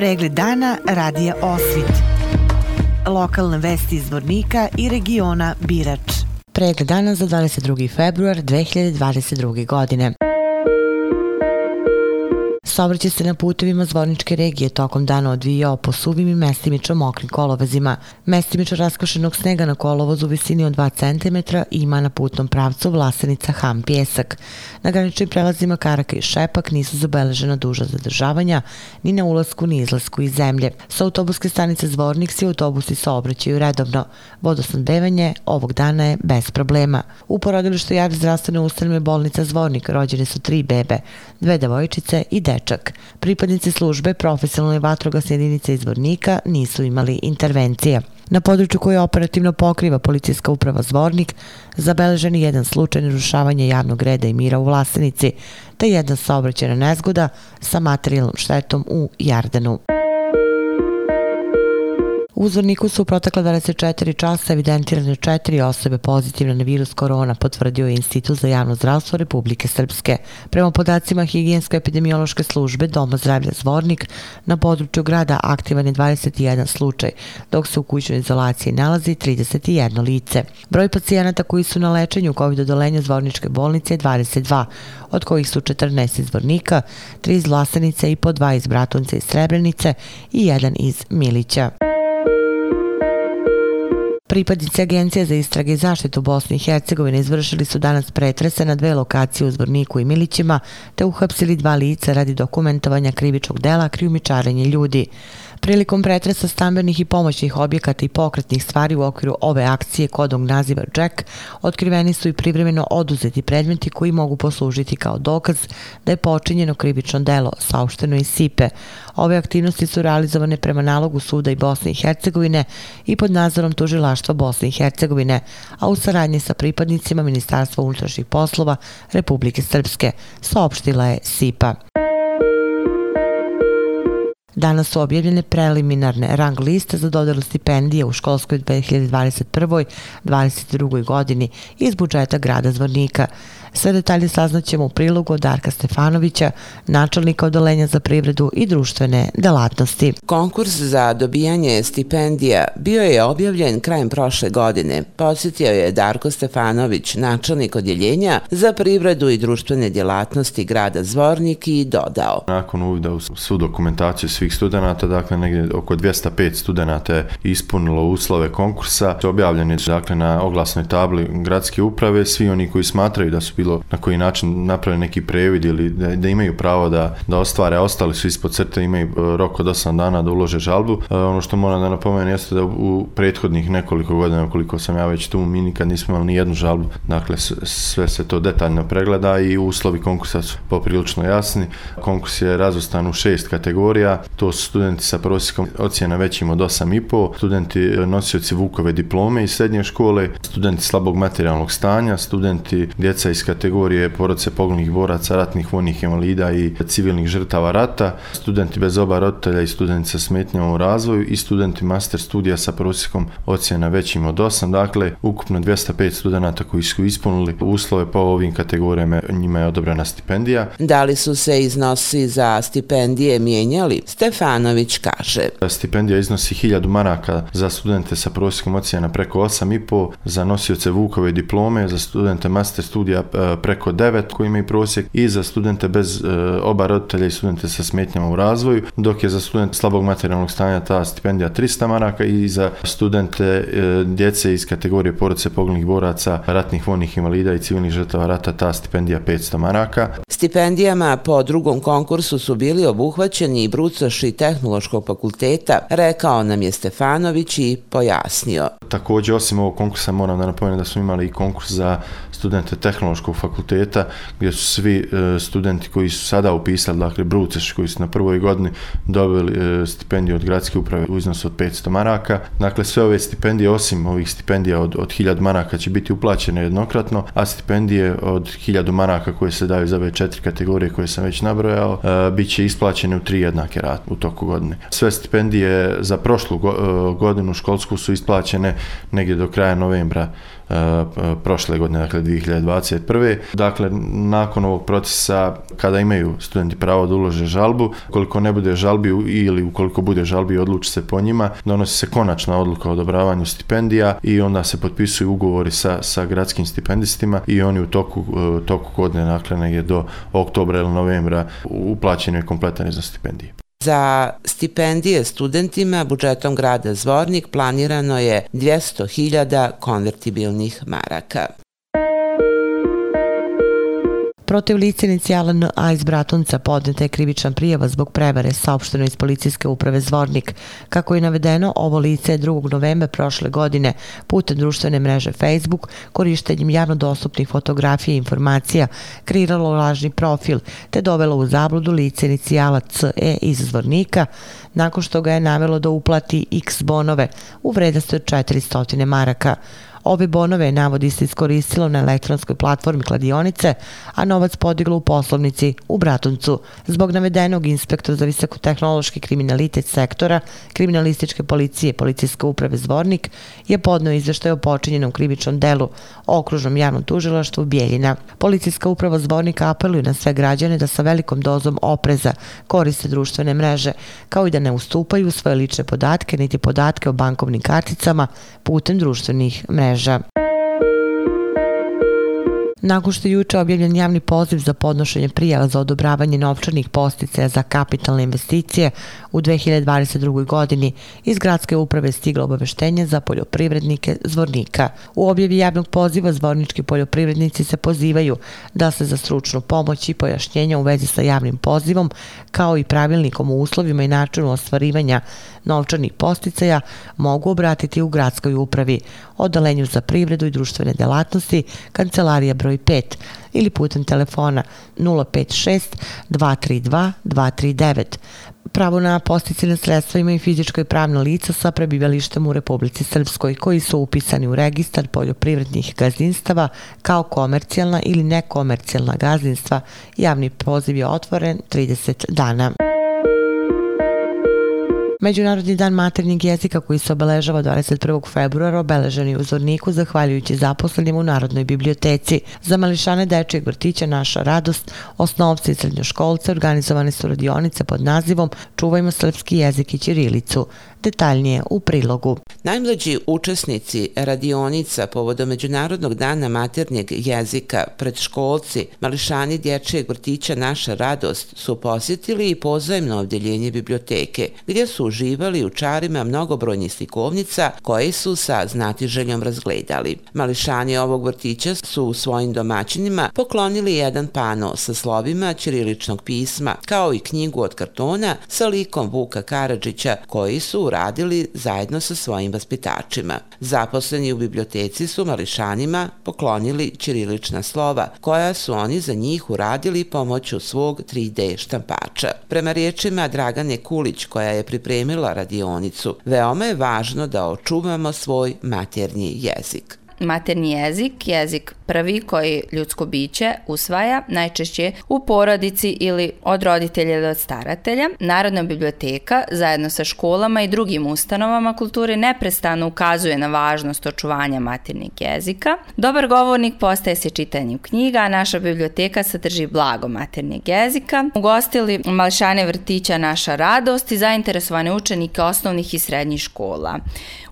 Pregled dana radija Osvit. Lokalne vesti iz Vornika i regiona Birač. Pregled dana za 22. februar 2022. godine. Saobraćaj se na putevima Zvorničke regije tokom dana odvijao po suvim i mestimično mokrim kolovezima. Mestimično raskošenog snega na kolovozu u visini od 2 cm ima na putnom pravcu Vlasenica Ham Pjesak. Na graničnim prelazima Karaka i Šepak nisu zabeležena duža zadržavanja ni na ulasku ni izlasku iz zemlje. Sa autobuske stanice Zvornik svi autobusi saobraćaju redovno. Vodosnadbevanje ovog dana je bez problema. U porodilištu javne zdravstvene ustanove bolnica Zvornik rođene su tri bebe, dve devojčice i dečak. Pripadnici službe profesionalne vatrogasne jedinice izvornika nisu imali intervencije. Na području koje operativno pokriva policijska uprava Zvornik, zabeležen je jedan slučaj narušavanja javnog reda i mira u Vlasenici, te jedna saobraćena nezgoda sa materijalnom štetom u Jardanu. U su u protekle 24 časa evidentirane četiri osobe pozitivne na virus korona, potvrdio je Institut za javno zdravstvo Republike Srpske. Prema podacima Higijensko-epidemiološke službe Doma zdravlja Zvornik, na području grada aktivan je 21 slučaj, dok se u kućnoj izolaciji nalazi 31 lice. Broj pacijenata koji su na lečenju COVID-odolenja Zvorničke bolnice je 22, od kojih su 14 iz Zvornika, 3 iz Vlasenice i po 2 iz Bratunce i Srebrenice i jedan iz Milića. Pripadnici Agencije za istrage i zaštitu Bosne i Hercegovine izvršili su danas pretrese na dve lokacije u Zvorniku i Milićima te uhapsili dva lica radi dokumentovanja krivičnog dela krijumičarenje ljudi. Prilikom pretresa stambenih i pomoćnih objekata i pokretnih stvari u okviru ove akcije kodog naziva Jack, otkriveni su i privremeno oduzeti predmeti koji mogu poslužiti kao dokaz da je počinjeno krivično delo, saopšteno iz SIPE. Ove aktivnosti su realizovane prema nalogu Suda i Bosne i Hercegovine i pod nadzorom tužilaštva Bosne i Hercegovine, a u saradnji sa pripadnicima Ministarstva unutrašnjih poslova Republike Srpske, saopštila je SIPA. Danas su objavljene preliminarne rang liste za dodelu stipendije u školskoj 2021-2022. godini iz budžeta grada Zvornika. Sve detalje saznaćemo u prilogu od Darka Stefanovića, načelnika odolenja za privredu i društvene delatnosti. Konkurs za dobijanje stipendija bio je objavljen krajem prošle godine. Podsjetio je Darko Stefanović, načelnik odjeljenja za privredu i društvene delatnosti grada Zvornik i dodao. Nakon uvida u svu dokumentaciju svih studenta, dakle negdje oko 205 studenta je ispunilo uslove konkursa. Objavljen je dakle, na oglasnoj tabli gradske uprave. Svi oni koji smatraju da su bilo na koji način napravili neki previd ili da, da imaju pravo da, da ostvare, ostali su ispod crte, imaju e, rok od 8 dana da ulože žalbu. E, ono što moram da napomenem jeste da u prethodnih nekoliko godina, koliko sam ja već tu, mi nikad nismo imali ni jednu žalbu. Dakle, sve se to detaljno pregleda i uslovi konkursa su poprilično jasni. Konkurs je razvrstan u šest kategorija. To su studenti sa prosjekom ocjena većim od 8,5, studenti e, nosioci Vukove diplome iz srednje škole, studenti slabog materijalnog stanja, studenti djeca iz kategorije porodice poginulih boraca, ratnih vojnih invalida i civilnih žrtava rata, studenti bez oba roditelja i studenti sa smetnjama u razvoju i studenti master studija sa prosjekom ocjena većim od 8. Dakle, ukupno 205 studenta koji su ispunili uslove po ovim kategorijama, njima je odobrena stipendija. Da li su se iznosi za stipendije mijenjali? Stefanović kaže. Stipendija iznosi 1000 maraka za studente sa prosjekom ocjena preko 8,5, za nosioce Vukove diplome, za studente master studija E, preko 9 koji imaju prosjek i za studente bez e, oba roditelja i studente sa smetnjama u razvoju, dok je za studente slabog materijalnog stanja ta stipendija 300 maraka i za studente e, djece iz kategorije porodice poginulih boraca, ratnih vojnih invalida i civilnih žrtava rata ta stipendija 500 maraka. Stipendijama po drugom konkursu su bili obuhvaćeni i Brucoši tehnološkog fakulteta, rekao nam je Stefanović i pojasnio. Također, osim ovog konkursa, moram da napomenem da smo imali i konkurs za studente tehnološkog fakulteta, gdje su svi e, studenti koji su sada upisali, dakle, Bruceš, koji su na prvoj godini dobili e, stipendiju od gradske uprave u iznosu od 500 maraka. Dakle, sve ove stipendije, osim ovih stipendija od, od 1000 maraka, će biti uplaćene jednokratno, a stipendije od 1000 maraka koje se daju za ove četiri kategorije koje sam već nabrojao, e, bit će isplaćene u tri jednake rate u toku godine. Sve stipendije za prošlu e, godinu školsku su isplaćene negdje do kraja novembra e, prošle godine, dakle 2021. Dakle, nakon ovog procesa, kada imaju studenti pravo da ulože žalbu, koliko ne bude žalbi ili ukoliko bude žalbi odluči se po njima, donosi se konačna odluka o odobravanju stipendija i onda se potpisuju ugovori sa, sa gradskim stipendistima i oni u toku, e, toku godine, dakle negdje do oktobra ili novembra uplaćeni je kompletan iznos stipendije. Za stipendije studentima budžetom grada Zvornik planirano je 200.000 konvertibilnih maraka. Protiv lice inicijala A. iz Bratunca podneta je krivičan prijava zbog prevare saopšteno iz policijske uprave Zvornik. Kako je navedeno, ovo lice je 2. novembra prošle godine putem društvene mreže Facebook korištenjem javno dostupnih fotografija i informacija kreiralo lažni profil te dovelo u zabludu lice inicijala C.E. iz Zvornika nakon što ga je navelo da uplati X bonove u vrednosti od 400 maraka. Ove bonove navodi se iskoristilo na elektronskoj platformi kladionice, a novac podiglo u poslovnici u Bratuncu. Zbog navedenog inspektor za visokotehnološki kriminalitet sektora kriminalističke policije policijske uprave Zvornik je podneo izveštaj o počinjenom krivičnom delu okružnom javnom tužilaštvu Bijeljina. Policijska uprava Zvornik apeluje na sve građane da sa velikom dozom opreza koriste društvene mreže, kao i da ne ustupaju svoje lične podatke niti podatke o bankovnim karticama putem društvenih mreža mreža. Nakon što je juče objavljen javni poziv za podnošenje prijava za odobravanje novčanih posticaja za kapitalne investicije u 2022. godini, iz gradske uprave stiglo obaveštenje za poljoprivrednike Zvornika. U objavi javnog poziva zvornički poljoprivrednici se pozivaju da se za stručnu pomoć i pojašnjenja u vezi sa javnim pozivom, kao i pravilnikom u uslovima i načinu ostvarivanja novčanih posticaja, mogu obratiti u gradskoj upravi, odalenju za privredu i društvene delatnosti, kancelarija broj 5 ili putem telefona 056 232 239. Pravo na posticine sredstva imaju fizičko i pravno lica sa prebivalištem u Republici Srpskoj koji su upisani u registar poljoprivrednih gazdinstava kao komercijalna ili nekomercijalna gazdinstva. Javni poziv je otvoren 30 dana. Međunarodni dan maternjeg jezika koji se obeležava 21. februara obeležen je u Zorniku zahvaljujući zaposlenim u Narodnoj biblioteci. Za mališane dečijeg vrtića Naša radost, osnovci i srednjoškolce organizovane su radionice pod nazivom Čuvajmo srpski jezik i ćirilicu detaljnije u prilogu. Najmlađi učesnici radionica povodom Međunarodnog dana maternjeg jezika, predškolci, mališani dječjeg vrtića Naša radost su posjetili i pozajemno ovdjeljenje biblioteke, gdje su uživali u čarima mnogobrojnih slikovnica koje su sa znatiželjom razgledali. Mališani ovog vrtića su u svojim domaćinima poklonili jedan pano sa slovima ćiriličnog pisma, kao i knjigu od kartona sa likom Vuka Karadžića koji su uradili zajedno sa svojim vaspitačima. Zaposleni u biblioteci su mališanima poklonili ćirilična slova, koja su oni za njih uradili pomoću svog 3D štampača. Prema riječima Dragane Kulić, koja je pripremila radionicu, veoma je važno da očuvamo svoj maternji jezik materni jezik, jezik prvi koji ljudsko biće usvaja najčešće u porodici ili od roditelja ili od staratelja. Narodna biblioteka zajedno sa školama i drugim ustanovama kulture neprestano ukazuje na važnost očuvanja maternjeg jezika. Dobar govornik postaje se čitanjem knjiga, a naša biblioteka sadrži blago maternjeg jezika. Ugostili malšane vrtića Naša radost i zainteresovane učenike osnovnih i srednjih škola.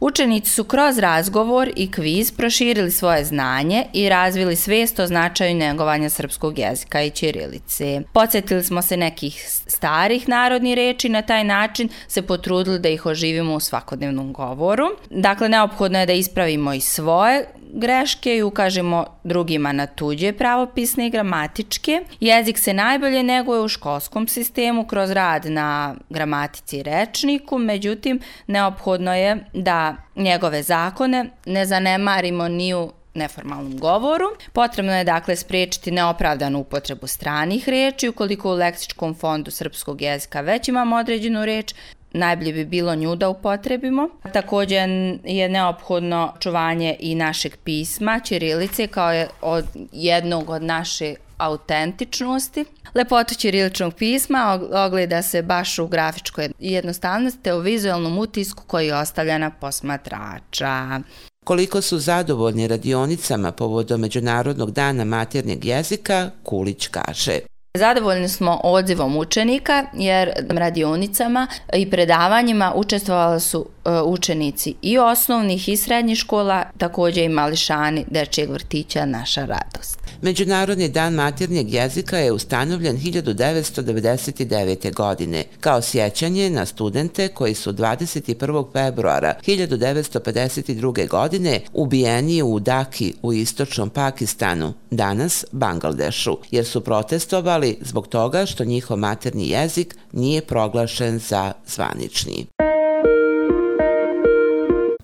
Učenici su kroz razgovor i kviz proširili svoje znanje i razvili svest o značaju negovanja srpskog jezika i ćirilice. Podsjetili smo se nekih starih narodnih reči na taj način se potrudili da ih oživimo u svakodnevnom govoru. Dakle, neophodno je da ispravimo i svoje greške i ukažemo drugima na tuđe pravopisne i gramatičke. Jezik se najbolje neguje u školskom sistemu kroz rad na gramatici i rečniku, međutim, neophodno je da njegove zakone ne zanemarimo ni u neformalnom govoru. Potrebno je dakle spriječiti neopravdanu upotrebu stranih reči ukoliko u leksičkom fondu srpskog jezika već imamo određenu reč, najbolje bi bilo nju da upotrebimo. Također je neophodno čuvanje i našeg pisma, Ćirilice, kao je od jednog od naše autentičnosti. Lepota ćiriličnog pisma ogleda se baš u grafičkoj jednostavnosti te u vizualnom utisku koji ostavlja na posmatrača. Koliko su zadovoljni radionicama povodom Međunarodnog dana maternjeg jezika, Kulić kaže. Zadovoljni smo odzivom učenika jer radionicama i predavanjima učestvovali su e, učenici i osnovnih i srednjih škola, također i mališani dečijeg vrtića Naša radost. Međunarodni dan maternjeg jezika je ustanovljen 1999. godine kao sjećanje na studente koji su 21. februara 1952. godine ubijeni u Daki u istočnom Pakistanu, danas Bangladešu, jer su protestovali zbog toga što njihov materni jezik nije proglašen za zvanični.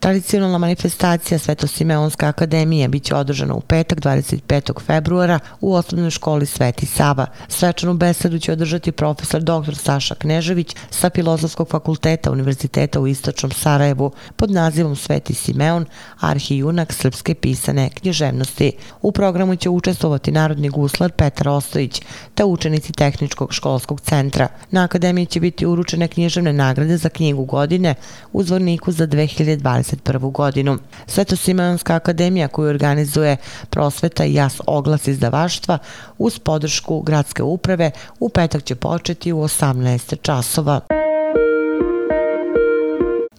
Tradicionalna manifestacija Svetosimeonska akademija biće održana u petak 25. februara u osnovnoj školi Sveti Sava. Svečanu besedu će održati profesor dr. Saša Knežević sa Filozofskog fakulteta Univerziteta u Istočnom Sarajevu pod nazivom Sveti Simeon, arhijunak srpske pisane književnosti. U programu će učestvovati narodni guslar Petar Ostojić te učenici Tehničkog školskog centra. Na akademiji će biti uručene književne nagrade za knjigu godine u zvorniku za 2020 2021. godinu. Sveto-Simeonska akademija koju organizuje prosveta i jas oglas izdavaštva uz podršku gradske uprave u petak će početi u 18 časova.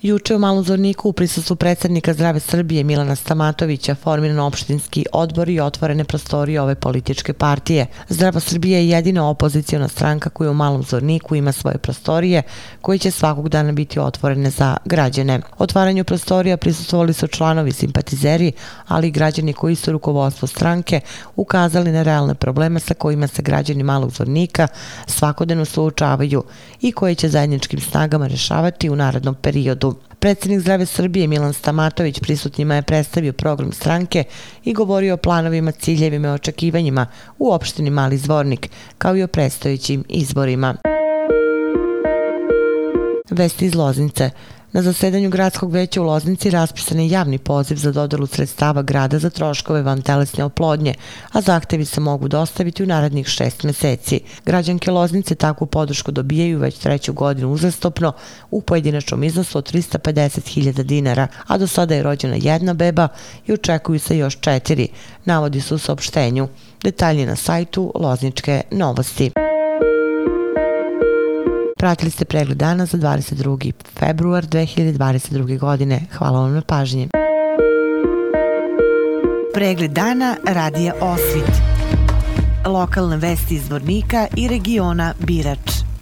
Juče u Malom Zorniku u prisustvu predsjednika Zdrave Srbije Milana Stamatovića formiran opštinski odbor i otvorene prostorije ove političke partije. Zdrava Srbija je jedina opozicijona stranka koja u Malom Zorniku ima svoje prostorije koje će svakog dana biti otvorene za građane. Otvaranju prostorija prisustvovali su članovi simpatizeri, ali i građani koji su rukovodstvo stranke ukazali na realne probleme sa kojima se građani Malog Zornika svakodnevno suočavaju i koje će zajedničkim snagama rešavati u narodnom periodu. Predsjednik Zdrave Srbije Milan Stamatović prisutnjima je predstavio program stranke i govorio o planovima, ciljevima i očekivanjima u opštini Mali Zvornik, kao i o predstojećim izborima. Vesti iz Loznice. Na zasedanju gradskog veća u Loznici raspisan je javni poziv za dodelu sredstava grada za troškove van telesne oplodnje, a zahtevi se mogu dostaviti u narednih šest meseci. Građanke Loznice takvu podršku dobijaju već treću godinu uzastopno u pojedinačnom iznosu od 350.000 dinara, a do sada je rođena jedna beba i očekuju se još četiri, navodi su u saopštenju. Detalji na sajtu Lozničke novosti. Pratili ste pregled dana za 22. februar 2022. godine. Hvala vam na pažnji. Pregled dana radija Osvit. Lokalne vesti iz Vornika i regiona Birač.